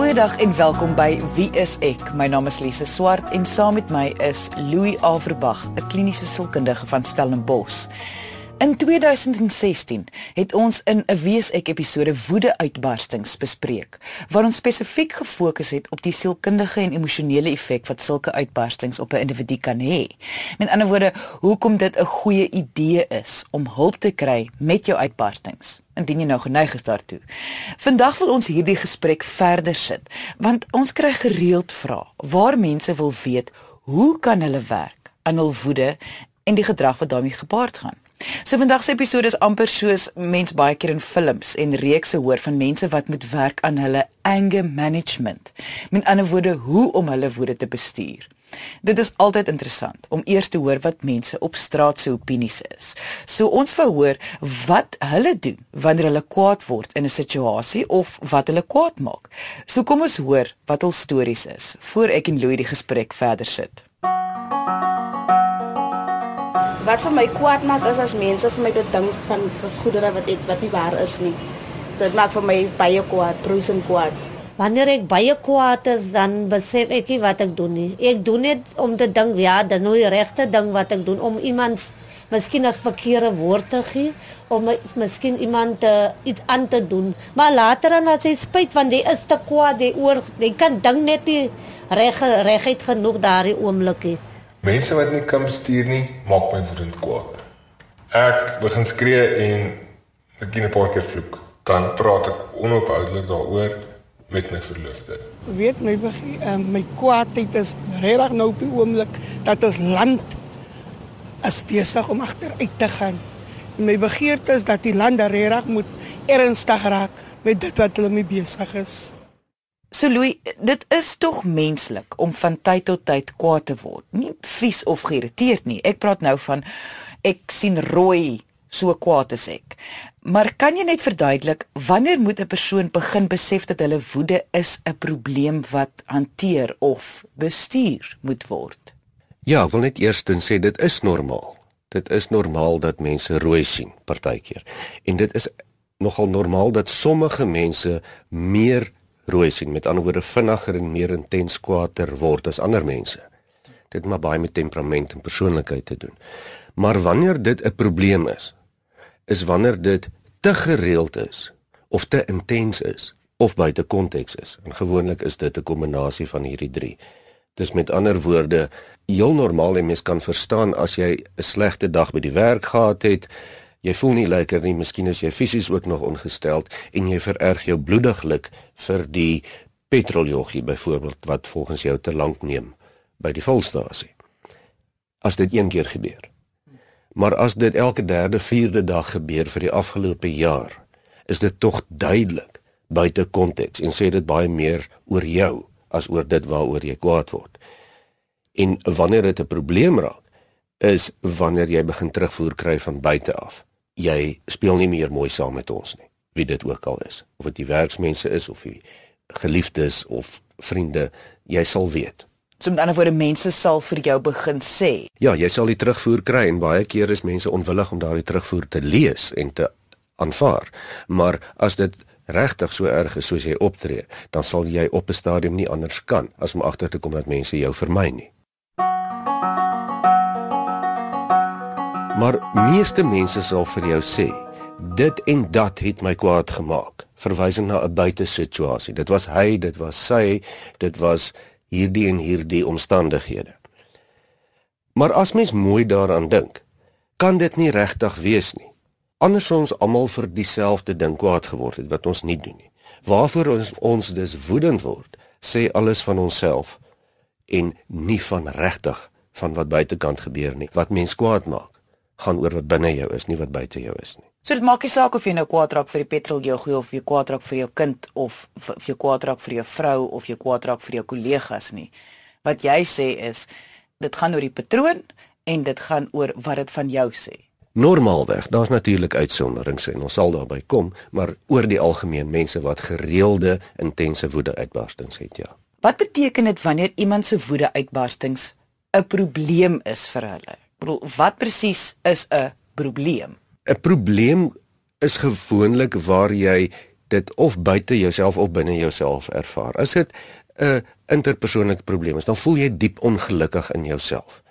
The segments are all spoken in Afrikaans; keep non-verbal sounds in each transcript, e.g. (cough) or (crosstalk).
Goeiedag en welkom by Wie is ek? My naam is Lise Swart en saam met my is Louis Averbag, 'n kliniese sielkundige van Stellenbosch. In 2016 het ons in 'n Wees ek episode woede-uitbarstings bespreek, waar ons spesifiek gefokus het op die sielkundige en emosionele effek wat sulke uitbarstings op 'n individu kan hê. Met ander woorde, hoekom dit 'n goeie idee is om hulp te kry met jou uitbarstings indien jy nou geneig is daartoe. Vandag wil ons hierdie gesprek verder sit, want ons kry gereeld vrae waar mense wil weet hoe kan hulle werk aan hul woede en die gedrag wat daarmee gepaard gaan. So vandag se episode is amper soos mens baie keer in films en reekse hoor van mense wat moet werk aan hulle anger management. Met ander woorde, hoe om hulle woede te bestuur. Dit is altyd interessant om eers te hoor wat mense op straat se opinies is. So ons wou hoor wat hulle doen wanneer hulle kwaad word in 'n situasie of wat hulle kwaad maak. So kom ons hoor wat hul stories is voor ek en Louie die gesprek verder sit. Wat vir my kwaad maak is as mense vir my bedink van goedere wat ek wat nie waar is nie. Dit maak vir my baie kwaad, bruisend kwaad. Wanneer ek baie kwaad is, dan besef ek nie wat ek doen nie. Ek doen dit om te dink, ja, dis nou die regte ding wat ek doen om iemand miskien 'n verkeerde woord te gee of miskien iemand uh, iets aan te doen. Maar later dan as hy spyt want hy is te kwaad, hy oor, hy kan dink net nie reg regheid genoeg daardie oomblik nie. Mense wat nie kan bestuur nie, maak my woedend kwaad. Ek begin skree en ek gee 'n paar keer vloek. Dan praat ek onophoudelik daaroor met my verloofde. Weet my begin uh, my kwaadheid is regtig nou op die oomblik dat ons land is besig om agteruit te gaan. En my begeerte is dat die land regtig moet ernstig raak met dit wat hulle mee besig is. So Louis, dit is tog menslik om van tyd tot tyd kwaad te word. Nie vies of geïrriteerd nie. Ek praat nou van ek sien rooi, so kwaad is ek. Maar kan jy net verduidelik wanneer moet 'n persoon begin besef dat hulle woede is 'n probleem wat hanteer of bestuur moet word? Ja, ek wil net eerstens sê dit is normaal. Dit is normaal dat mense rooi sien partykeer. En dit is nogal normaal dat sommige mense meer rooi sien, met ander woorde vinniger en meer intens kwaader word as ander mense. Dit maar baie met temperament en persoonlikheid te doen. Maar wanneer dit 'n probleem is, is wanneer dit te gereeld is of te intens is of buite konteks is. En gewoonlik is dit 'n kombinasie van hierdie drie. Dis met ander woorde heel normaal en mens kan verstaan as jy 'n slegte dag by die werk gehad het, jy voel nie lekker nie, miskien is jy fisies ook nog ongesteld en jy vererg jou bloediglik vir die petroljoggie byvoorbeeld wat volgens jou te lank neem by die volstasie. As dit een keer gebeur. Maar as dit elke derde, vierde dag gebeur vir die afgelope jaar, is dit tog duidelik buite konteks en sê dit baie meer oor jou as oor dit waaroor jy kwaad word. En wanneer dit 'n probleem raak, is wanneer jy begin terugvoer kry van buite af jy speel nie meer mooi saam met ons nie wie dit ook al is of dit die werksmense is of die geliefdes of vriende jy sal weet. So met ander woorde mense sal vir jou begin sê. Ja jy sal die terugvoer kry en baie keer is mense onwillig om daardie terugvoer te lees en te aanvaar. Maar as dit regtig so erg is soos jy optree dan sal jy op 'n stadium nie anders kan as om agter te kom dat mense jou vermy nie Maar meeste mense sal vir jou sê, dit en dat het my kwaad gemaak, verwysing na 'n buitesituasie. Dit was hy, dit was sy, dit was hierdie en hierdie omstandighede. Maar as mens mooi daaraan dink, kan dit nie regtig wees nie. Anders ons almal vir dieselfde ding kwaad geword het wat ons nie doen nie. Waarvoor ons ons dus woedend word, sê alles van onsself en nie van regtig van wat buitekant gebeur nie, wat mens kwaad maak gaan oor wat binne jou is, nie wat buite jou is nie. So dit maak nie saak of jy nou kwaad raak vir die petroljoggie of jy kwaad raak vir jou kind of of jy kwaad raak vir jou vrou of jy kwaad raak vir jou kollegas nie. Wat jy sê is dit gaan oor die patroon en dit gaan oor wat dit van jou sê. Normaalweg, daar's natuurlik uitsonderings en ons sal daarby kom, maar oor die algemeen mense wat gereelde intense woede uitbarstings het, ja. Wat beteken dit wanneer iemand se woede uitbarstings 'n probleem is vir hulle? Bedoel wat presies is 'n probleem? 'n Probleem is gewoonlik waar jy dit of buite jouself of binne jouself ervaar. As dit 'n interpersoonlike probleem is, dan voel jy diep ongelukkig in jouself.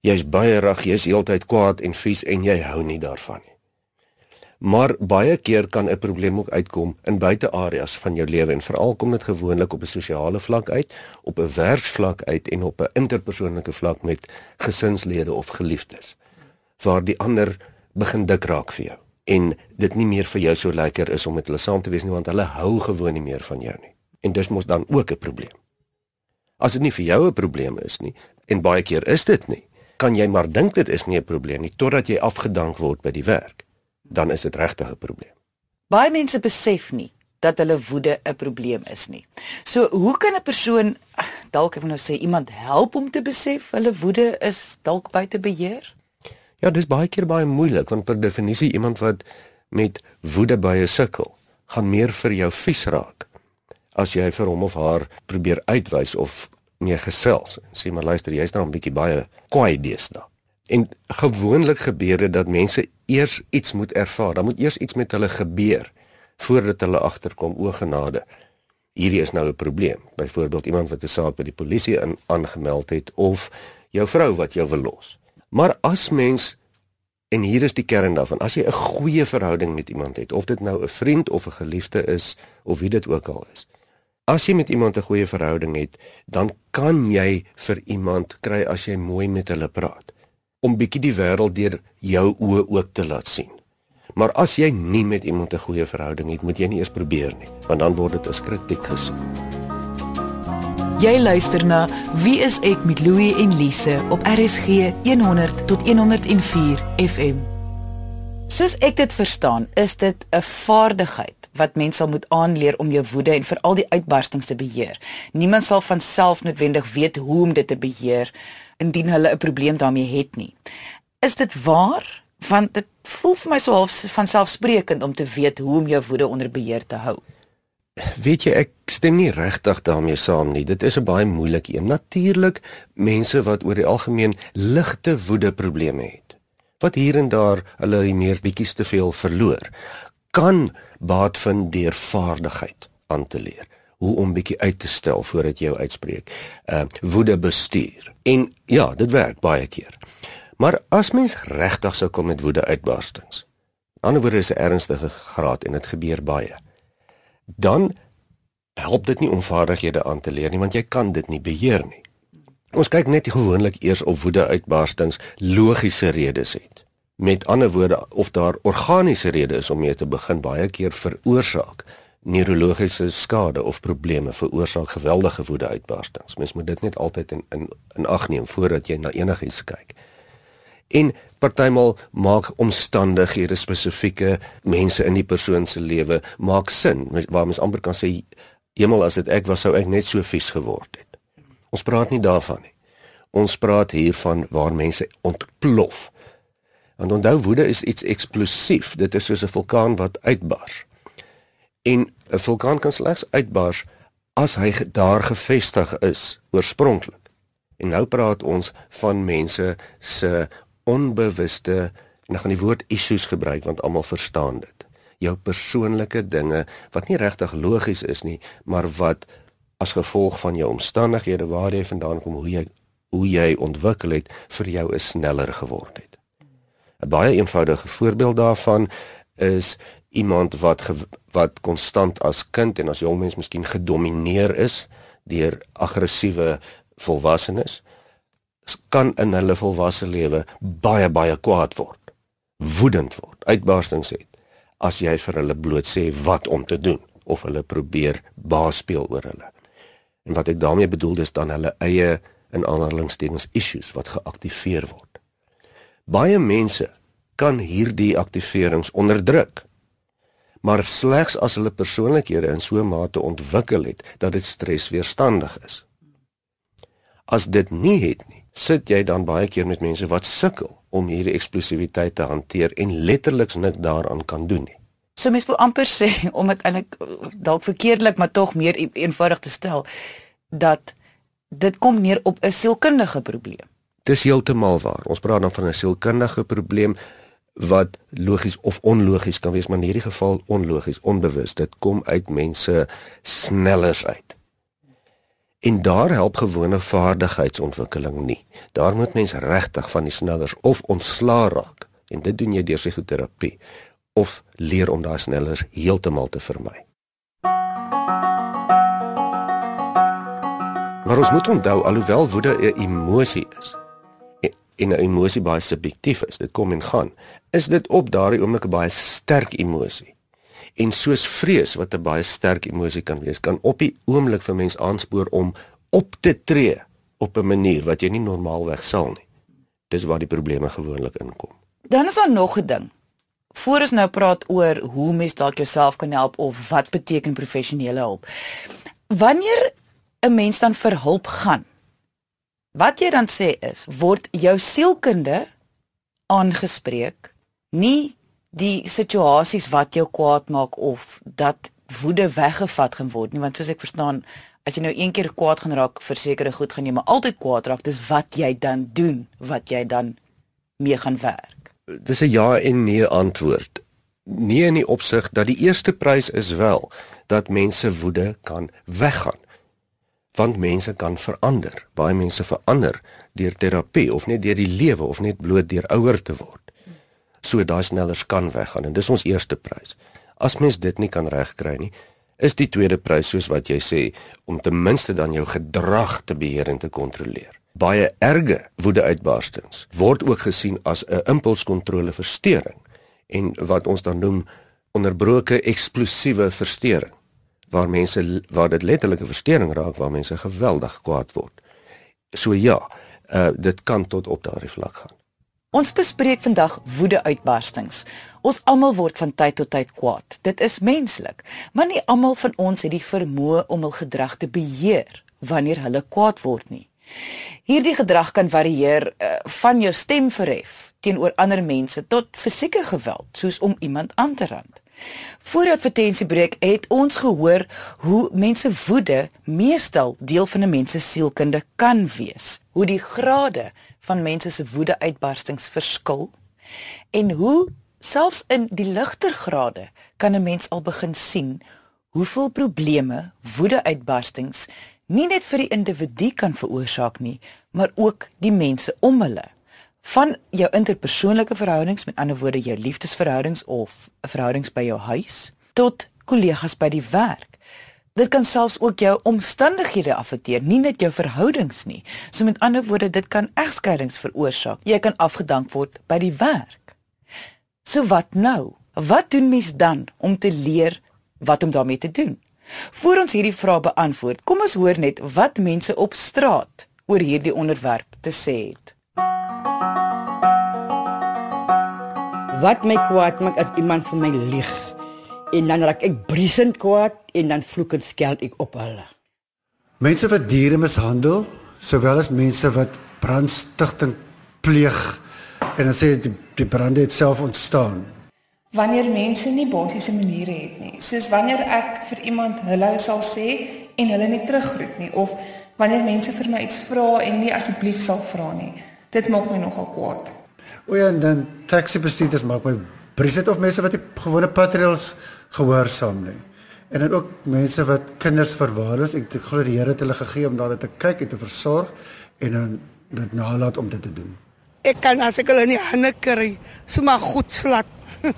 Jy's baie reg, jy's heeltyd kwaad en vies en jy hou nie daarvan nie. Maar baie keer kan 'n probleem ook uitkom in buiteareas van jou lewe en veral kom dit gewoonlik op 'n sosiale vlak uit, op 'n werksvlak uit en op 'n interpersoonlike vlak met gesinslede of geliefdes. Waar die ander begin dik raak vir jou en dit nie meer vir jou so lekker is om met hulle saam te wees nie want hulle hou gewoon nie meer van jou nie. En dis mos dan ook 'n probleem. As dit nie vir jou 'n probleem is nie en baie keer is dit nie, kan jy maar dink dit is nie 'n probleem nie totdat jy afgedank word by die werk dan is dit regtig 'n probleem. Baie mense besef nie dat hulle woede 'n probleem is nie. So, hoe kan 'n persoon dalk ek moet nou sê iemand help om te besef hulle woede is dalk buite beheer? Ja, dis baie keer baie moeilik want per definisie iemand wat met woede baie sukkel, gaan meer vir jou vies raak as jy vir hom of haar probeer uitwys of mee gesels en sê maar luister, jy's nou 'n bietjie baie kwaai deesdae. En gewoonlik gebeur dit dat mense eers iets moet ervaar. Dan moet eers iets met hulle gebeur voordat hulle agterkom o genade. Hierdie is nou 'n probleem. Byvoorbeeld iemand wat 'n saak by die polisie in aangemeld het of jou vrou wat jou wil los. Maar as mens en hier is die kern daarvan, as jy 'n goeie verhouding met iemand het, of dit nou 'n vriend of 'n geliefde is of wie dit ook al is. As jy met iemand 'n goeie verhouding het, dan kan jy vir iemand kry as jy mooi met hulle praat om bietjie die wêreld deur jou oë ook te laat sien. Maar as jy nie met iemand 'n goeie verhouding het, moet jy nie eers probeer nie, want dan word dit as kritiek gesien. Jy luister na Wie is ek met Louie en Lise op RSG 100 tot 104 FM. Soos ek dit verstaan, is dit 'n vaardigheid wat mens sal moet aanleer om jou woede en veral die uitbarstings te beheer. Niemand sal van self noodwendig weet hoe om dit te beheer indien hulle 'n probleem daarmee het nie. Is dit waar? Want dit voel vir my so half van selfsprekend om te weet hoe om jou woede onder beheer te hou. Weet jy, ek stem nie regtig daarmee saam nie. Dit is 'n baie moeilike een. Natuurlik mense wat oor die algemeen ligte woede probleme het. Wat hier en daar hulle meer bietjies te veel verloor, kan baat vind deur vaardigheid aan te leer hoe om bietjie uit te stel voordat jy jou uitspreek. Uh woede bestuur. En ja, dit werk baie keer. Maar as mens regtig sou kom met woede uitbarstings. Ander woorde is 'n ernstige graad en dit gebeur baie. Dan help dit nie om vaardighede aan te leer nie want jy kan dit nie beheer nie. Ons kyk net gewoonlik eers of woede uitbarstings logiese redes het. Met ander woorde of daar organiese redes is om mee te begin baie keer veroorsaak neurologiese skade of probleme veroorsaak geweldige woede uitbarstings. Mens moet dit net altyd in in in ag neem voordat jy na enigiets kyk. En partymal maak omstandighede spesifieke mense in die persoon se lewe maak sin. Waar mens amper kan sê hemel as dit ek was sou ek net so vies geword het. Ons praat nie daarvan nie. Ons praat hier van waar mense ontplof. Want onthou woede is iets eksplosief. Dit is soos 'n vulkaan wat uitbars. En 'n vulkaan kan slegs uitbars as hy daar gevestig is oorspronklik. En nou praat ons van mense se onbewuste en ek gaan die woord issues gebruik want almal verstaan dit. Jou persoonlike dinge wat nie regtig logies is nie, maar wat as gevolg van jou omstandighede waar jy vandaan kom, hoe jy hoe jy ontwikkel het vir jou is sneller geword het. 'n Baie eenvoudige voorbeeld daarvan is iemand wat wat konstant as kind en as jong mens miskien gedomeineer is deur aggressiewe volwassenes kan in hulle volwasse lewe baie baie kwaad word woedend word uitbarstings het as jy vir hulle bloot sê wat om te doen of hulle probeer baas speel oor hulle. En wat ek daarmee bedoel is dan hulle eie in aanhalingstekens issues wat geaktiveer word. Baie mense kan hierdie aktiverings onderdruk maar slegs as hulle persoonlikhede in so 'n mate ontwikkel het dat dit stresweerstandig is. As dit nie het nie, sit jy dan baie keer met mense wat sukkel om hierdie eksplosiwiteit te hanteer en letterlik niks daaraan kan doen nie. So mens wil amper sê (laughs) om dit eintlik dalk verkeerdelik maar tog meer e-, eenvoudig te stel dat dit kom neer op 'n sielkundige probleem. Dis heeltemal waar. Ons praat dan van 'n sielkundige probleem wat logies of onlogies kan wees, maar in hierdie geval onlogies, onbewus. Dit kom uit mense snellers uit. En daar help gewone vaardigheidsontwikkeling nie. Daar moet mens regtig van die snellers of ontslaa raak. En dit doen jy deur psigoterapie of leer om daai snellers heeltemal te vermy. Maar ons moet onthou alhoewel woede 'n emosie is en 'n emosie baie subjektief is, dit kom en gaan, is dit op daardie oomblik 'n baie sterk emosie. En soos vrees wat 'n baie sterk emosie kan wees, kan op die oomblik vir mens aanspoor om op te tree op 'n manier wat jy nie normaalweg sal nie. Dis waar die probleme gewoonlik inkom. Dan is daar nog 'n ding. Voor ons nou praat oor hoe mens dalk jouself kan help of wat beteken professionele hulp. Wanneer 'n mens dan vir hulp gaan, wat jy dan sê is, word jou sielkunde aangespreek, nie die situasies wat jou kwaad maak of dat woede weggevat gaan word nie want soos ek verstaan as jy nou een keer kwaad gaan raak vir sekere goed gaan jy maar altyd kwaad raak. Dis wat jy dan doen wat jy dan mee gaan werk. Dis 'n ja en nee antwoord. Nee in die opsig dat die eerste prys is wel dat mense woede kan weggaan want mense kan verander baie mense verander deur terapie of net deur die lewe of net bloot deur ouer te word so daai snellers kan weggaan en dis ons eerste prys. As mens dit nie kan regkry nie, is die tweede prys soos wat jy sê om ten minste dan jou gedrag te beheer en te kontroleer. Baie erge woedeuitbarstings word ook gesien as 'n impulskontrole verstoring en wat ons dan noem onderbroke eksplosiewe verstoring waar mense waar dit letterlik 'n verstoring raak waar mense geweldig kwaad word. So ja, uh, dit kan tot op daardie vlak gaan. Ons bespreek vandag woedeuitbarstings. Ons almal word van tyd tot tyd kwaad. Dit is menslik, maar nie almal van ons het die vermoë om hul gedrag te beheer wanneer hulle kwaad word nie. Hierdie gedrag kan varieer uh, van jou stem verhef teenoor ander mense tot fisieke geweld, soos om iemand aan te rand. Voor advertensiebreek het ons gehoor hoe mense woede meestal deel van 'n mens se sielkunde kan wees. Hoe die grade van mense se woedeuitbarstings verskil en hoe selfs in die ligter grade kan 'n mens al begin sien hoeveel probleme woedeuitbarstings nie net vir die individu kan veroorsaak nie, maar ook die mense om hulle van jou interpersoonlike verhoudings met ander woorde jou liefdesverhoudings of verhoudings by jou huis tot kollegas by die werk. Dit kan selfs ook jou omstandighede affekteer, nie net jou verhoudings nie. So met ander woorde, dit kan egskeidings veroorsaak. Jy kan afgedank word by die werk. So wat nou? Wat doen mens dan om te leer wat om daarmee te doen? Voordat ons hierdie vrae beantwoord, kom ons hoor net wat mense op straat oor hierdie onderwerp te sê het. Wat my kwaad maak as iemand vir my lieg. En dan raak ek briesend kwaad en dan vloek en skel ek op hulle. Mense wat diere mishandel, sowel as mense wat brandstigting pleeg en dan sê die, die brande het self ontstaan. Wanneer mense nie basiese maniere het nie, soos wanneer ek vir iemand hallo sal sê en hulle nie teruggroet nie of wanneer mense vir my iets vra en nie asseblief sal vra nie. Dit maak my nogal kwaad. O ja, en dan taxi bestuurders maak my briset of mense wat die gewone patrouilles gehoorsaam nie. En dan ook mense wat kinders verwaarloos. Ek glo die Here het hulle gegee om daar te kyk en te versorg en dan dit nalat om dit te doen. Ek kan as ek hulle in die hande kry, sommer goed slat. (laughs)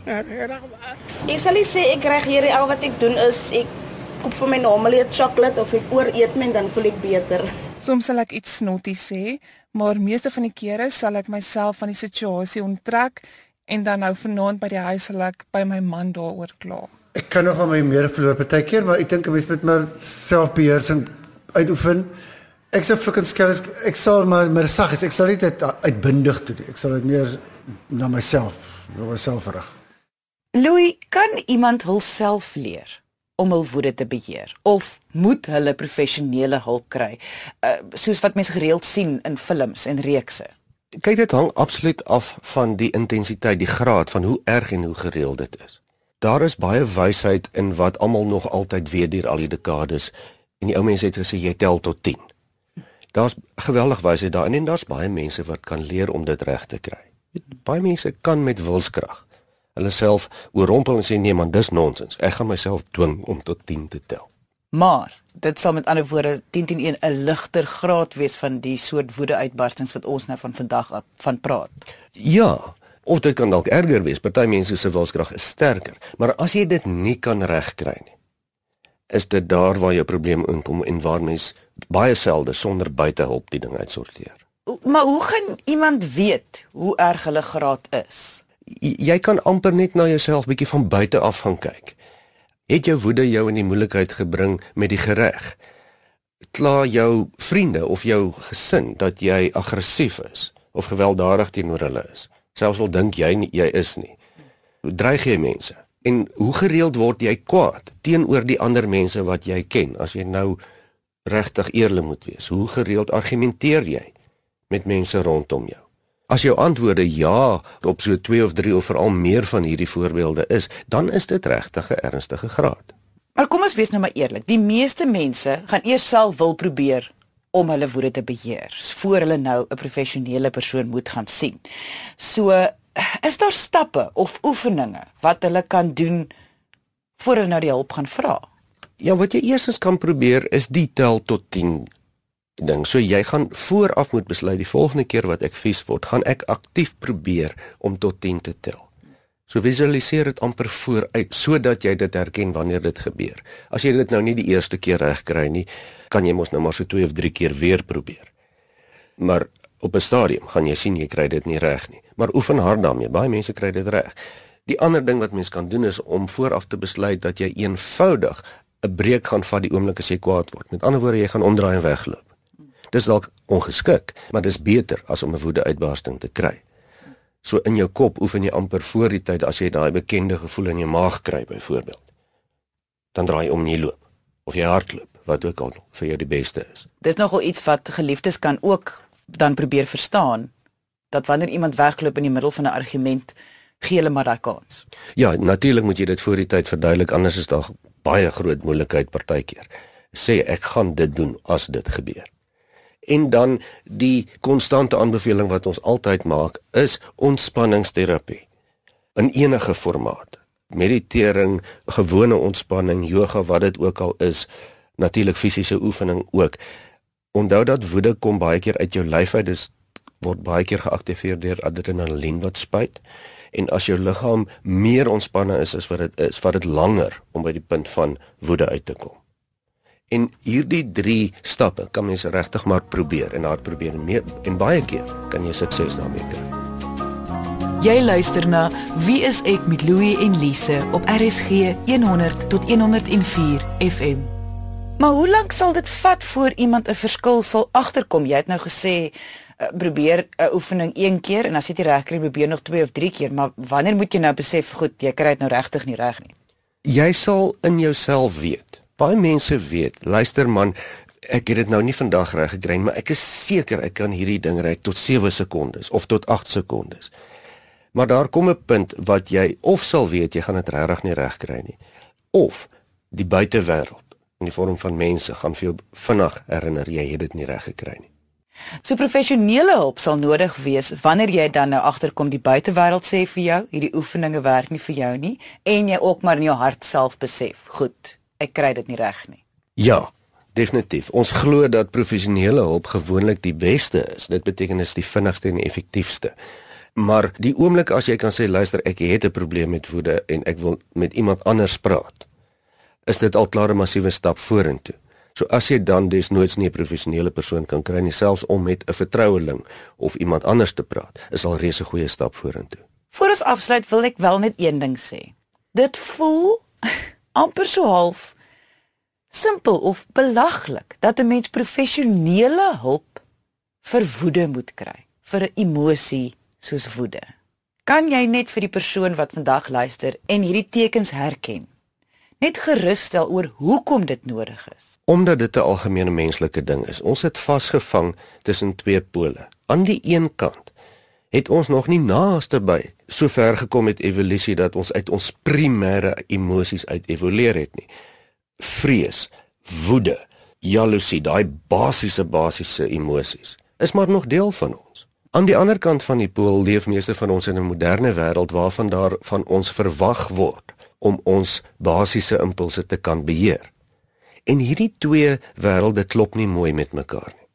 ek sal sê ek reg hier al wat ek doen is ek koop vir my normale chocolate of ek ooreet my en dan voel ek beter. Soms sal ek iets snotty sê, maar meeste van die kere sal ek myself van die situasie onttrek en dan nou vanaand by die huis sal ek by my man daaroor kla. Ek kan nog aan my meer verloor partykeer, maar ek dink 'n mens moet maar selfbeheersing uitoefen. Ek sê flikken skells, ek sal maar maar sag is, ek sal dit uitbundig doen. Ek sal dit meer na myself, na myself rig. Louis, kan iemand hulself leer? Om hul woede te beheer of moet hulle professionele hulp kry uh, soos wat mense gereeld sien in films en reekse? Kyk dit hang absoluut af van die intensiteit die graad van hoe erg en hoe gereeld dit is. Daar is baie wysheid in wat almal nog altyd weet deur al die dekades en die ou mense het gesê jy tel tot 10 daar's geweldig wysheid daarin en daar's baie mense wat kan leer om dit reg te kry. Baie mense kan met wilskrag hulle self oorrompel en sê nee man, dis nonsens. Ek gaan myself dwing om tot 10 te tel. Maar dit sal met ander woorde 10 teen 1 'n ligter graad wees van die soort woede-uitbarstings wat ons nou van vandag af van praat. Ja, of dit kan dalk erger wees. Party mense se wilskrag is sterker, maar as jy dit nie kan regkry nie, is dit daar waar jou probleem inkom en waar mens baie selde sonder buitehulp die ding uitsorteer. Maar hoe gaan iemand weet hoe erg hulle graad is? Jy kan amper net na jouself bietjie van buite af gaan kyk. Het jou woede jou in die moeilikheid gebring met die gereg? Kla jou vriende of jou gesin dat jy aggressief is of gewelddadig teenoor hulle is? Selfs al dink jy nie, jy is nie. Dreig jy mense? En hoe gereeld word jy kwaad teenoor die ander mense wat jy ken as jy nou regtig eerlik moet wees? Hoe gereeld argumenteer jy met mense rondom jou? As jou antwoorde ja op so 2 of 3 of veral meer van hierdie voorbeelde is, dan is dit regtig 'n ernstige graad. Maar kom ons wees nou maar eerlik. Die meeste mense gaan eers self wil probeer om hulle woede te beheer voor hulle nou 'n professionele persoon moet gaan sien. So is daar stappe of oefeninge wat hulle kan doen voor hulle nou die hulp gaan vra? Ja, wat jy eers kan probeer is die tel tot 10 ding. So jy gaan vooraf moet besluit die volgende keer wat ek vies word, gaan ek aktief probeer om tot 10 te tel. So visualiseer dit amper vooruit sodat jy dit herken wanneer dit gebeur. As jy dit nou nie die eerste keer reg kry nie, kan jy mos nou maar so 2 of 3 keer weer probeer. Maar op 'n stadium gaan jy sien jy kry dit nie reg nie. Maar oefen hard daarmee. Baie mense kry dit reg. Die ander ding wat mens kan doen is om vooraf te besluit dat jy eenvoudig 'n breek gaan vat die oomblik as jy kwaad word. Met ander woorde, jy gaan omdraai en wegloop. Dis dalk ongeskik, maar dis beter as om 'n woede-uitbarsting te kry. So in jou kop oefen jy amper voor die tyd as jy daai bekende gevoel in jou maag kry byvoorbeeld. Dan draai jy om en jy loop of jy hardloop, wat ook al vir jou die beste is. Dis nogal iets wat geliefdes kan ook dan probeer verstaan dat wanneer iemand wegloop in die middel van 'n argument, gee hulle maar daai kans. Ja, natuurlik moet jy dit voor die tyd verduidelik anders is daar baie groot moeilikheid partykeer. Sê ek gaan dit doen as dit gebeur. En dan die konstante aanbeveling wat ons altyd maak is ontspanningsterapie in enige formaat. Meditering, gewone ontspanning, yoga wat dit ook al is, natuurlik fisiese oefening ook. Onthou dat woede kom baie keer uit jou lyf uit, dis word baie keer geaktiveer deur adrenalien wat spuit. En as jou liggaam meer ontspanne is as wat dit is, vat dit langer om by die punt van woede uit te kom. En hierdie 3 stappe kan mens regtig maar probeer en hard probeer en meer en baie keer kan jy sukses daarmee kry. Jy luister na Wie is ek met Louie en Lise op RSG 100 tot 104 FM. Maar hoe lank sal dit vat voor iemand 'n verskil sal agterkom? Jy het nou gesê uh, probeer 'n uh, oefening een keer en as dit reg kry, probeer nog 2 of 3 keer, maar wanneer moet jy nou besef goed, jy kry dit nou regtig nie reg nie? Jy sal in jouself weet. Baie mense weet, luister man, ek het dit nou nie vandag reg gekry nie, maar ek is seker ek kan hierdie ding ry tot 7 sekondes of tot 8 sekondes. Maar daar kom 'n punt wat jy of sal weet jy gaan dit regtig nie reg kry nie of die buitewêreld in die vorm van mense gaan vir jou vinnig herinner jy het dit nie reg gekry nie. So professionele hulp sal nodig wees wanneer jy dan nou agterkom die buitewêreld sê vir jou hierdie oefeninge werk nie vir jou nie en jy ook maar in jou hart self besef, goed, ek kry dit nie reg nie. Ja, definitief. Ons glo dat professionele hulp gewoonlik die beste is. Dit beteken is die vinnigste en effektiefste. Maar die oomblik as jy kan sê luister, ek het 'n probleem met woede en ek wil met iemand anders praat, is dit al klaar 'n massiewe stap vorentoe. So as jy dan desnoods nie 'n professionele persoon kan kry nie selfs om met 'n vertroueling of iemand anders te praat, is al reeds 'n goeie stap vorentoe. Voor ons afsluit wil ek wel net een ding sê. Dit voel amper so half simpel of belaglik dat 'n mens professionele hulp vir woede moet kry, vir 'n emosie soos woede. Kan jy net vir die persoon wat vandag luister en hierdie tekens herken? net gerus stel oor hoekom dit nodig is. Omdat dit 'n algemene menslike ding is. Ons het vasgevang tussen twee pole. Aan die een kant het ons nog nie naaste by so ver gekom met evolusie dat ons uit ons primêre emosies uit evolueer het nie. Vrees, woede, jaloesie, daai basiese basiese emosies is maar nog deel van ons. Aan die ander kant van die pool leef meeste van ons in 'n moderne wêreld waarvan daar van ons verwag word om ons basiese impulse te kan beheer. En hierdie twee wêrelde klop nie mooi met mekaar nie.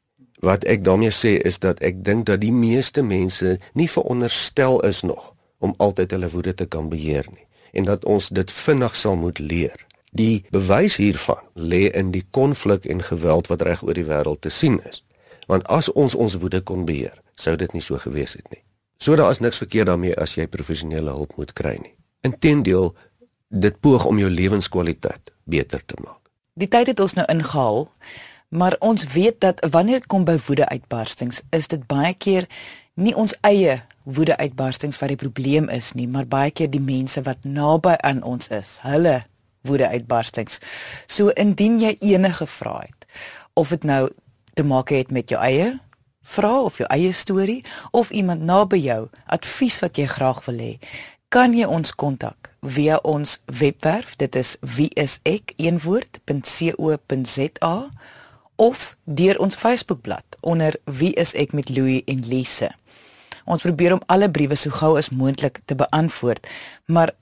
Wat ek daarmee sê is dat ek dink dat die meeste mense nie veronderstel is nog om altyd hulle woede te kan beheer nie en dat ons dit vinnig sal moet leer. Die bewys hiervan lê in die konflik en geweld wat reg oor die wêreld te sien is. Want as ons ons woede kon beheer, sou dit nie so gewees het nie. So daar is niks verkeerd daarmee as jy professionele hulp moet kry nie. Inteendeel, dit poog om jou lewenskwaliteit beter te maak. Die tyd het ons nou ingehaal, maar ons weet dat wanneer dit kom by woedeuitbarstings, is dit baie keer nie ons eie woedeuitbarstings wat die probleem is nie, maar baie keer die mense wat naby aan ons is, hulle woedeuitbarstings. So indien jy enige vrae het, of dit nou te maak het met jou eie vra of jou eie storie of iemand naby jou advies wat jy graag wil hê, kan jy ons kontak via ons webwerf. Dit is wieisek.co.za of deur ons Facebookblad onder Wie is ek met Louie en Lise. Ons probeer om alle briewe so gou as moontlik te beantwoord, maar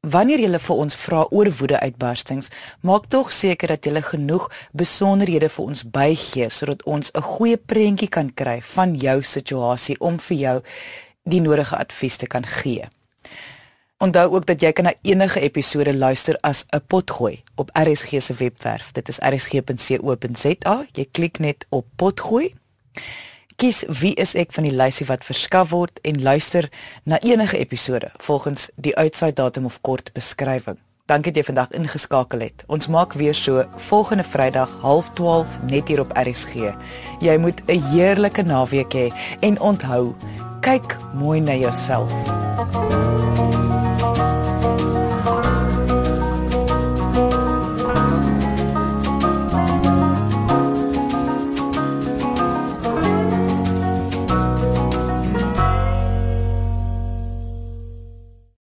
Wanneer jy vir ons vra oor woedeuitbarstings, maak tog seker dat jy genoeg besonderhede vir ons bygee sodat ons 'n goeie prentjie kan kry van jou situasie om vir jou die nodige advies te kan gee. Onthou ook dat jy kan na enige episode luister as 'n potgooi op RSG se webwerf. Dit is rsg.co.za. Jy klik net op potgooi kies wie is ek van die lysie wat verskaf word en luister na enige episode volgens die uitsaai datum of kort beskrywing. Dankie dat jy vandag ingeskakel het. Ons maak weer so volgende Vrydag 12:30 net hier op RSG. Jy moet 'n heerlike naweek hê en onthou, kyk mooi na jouself.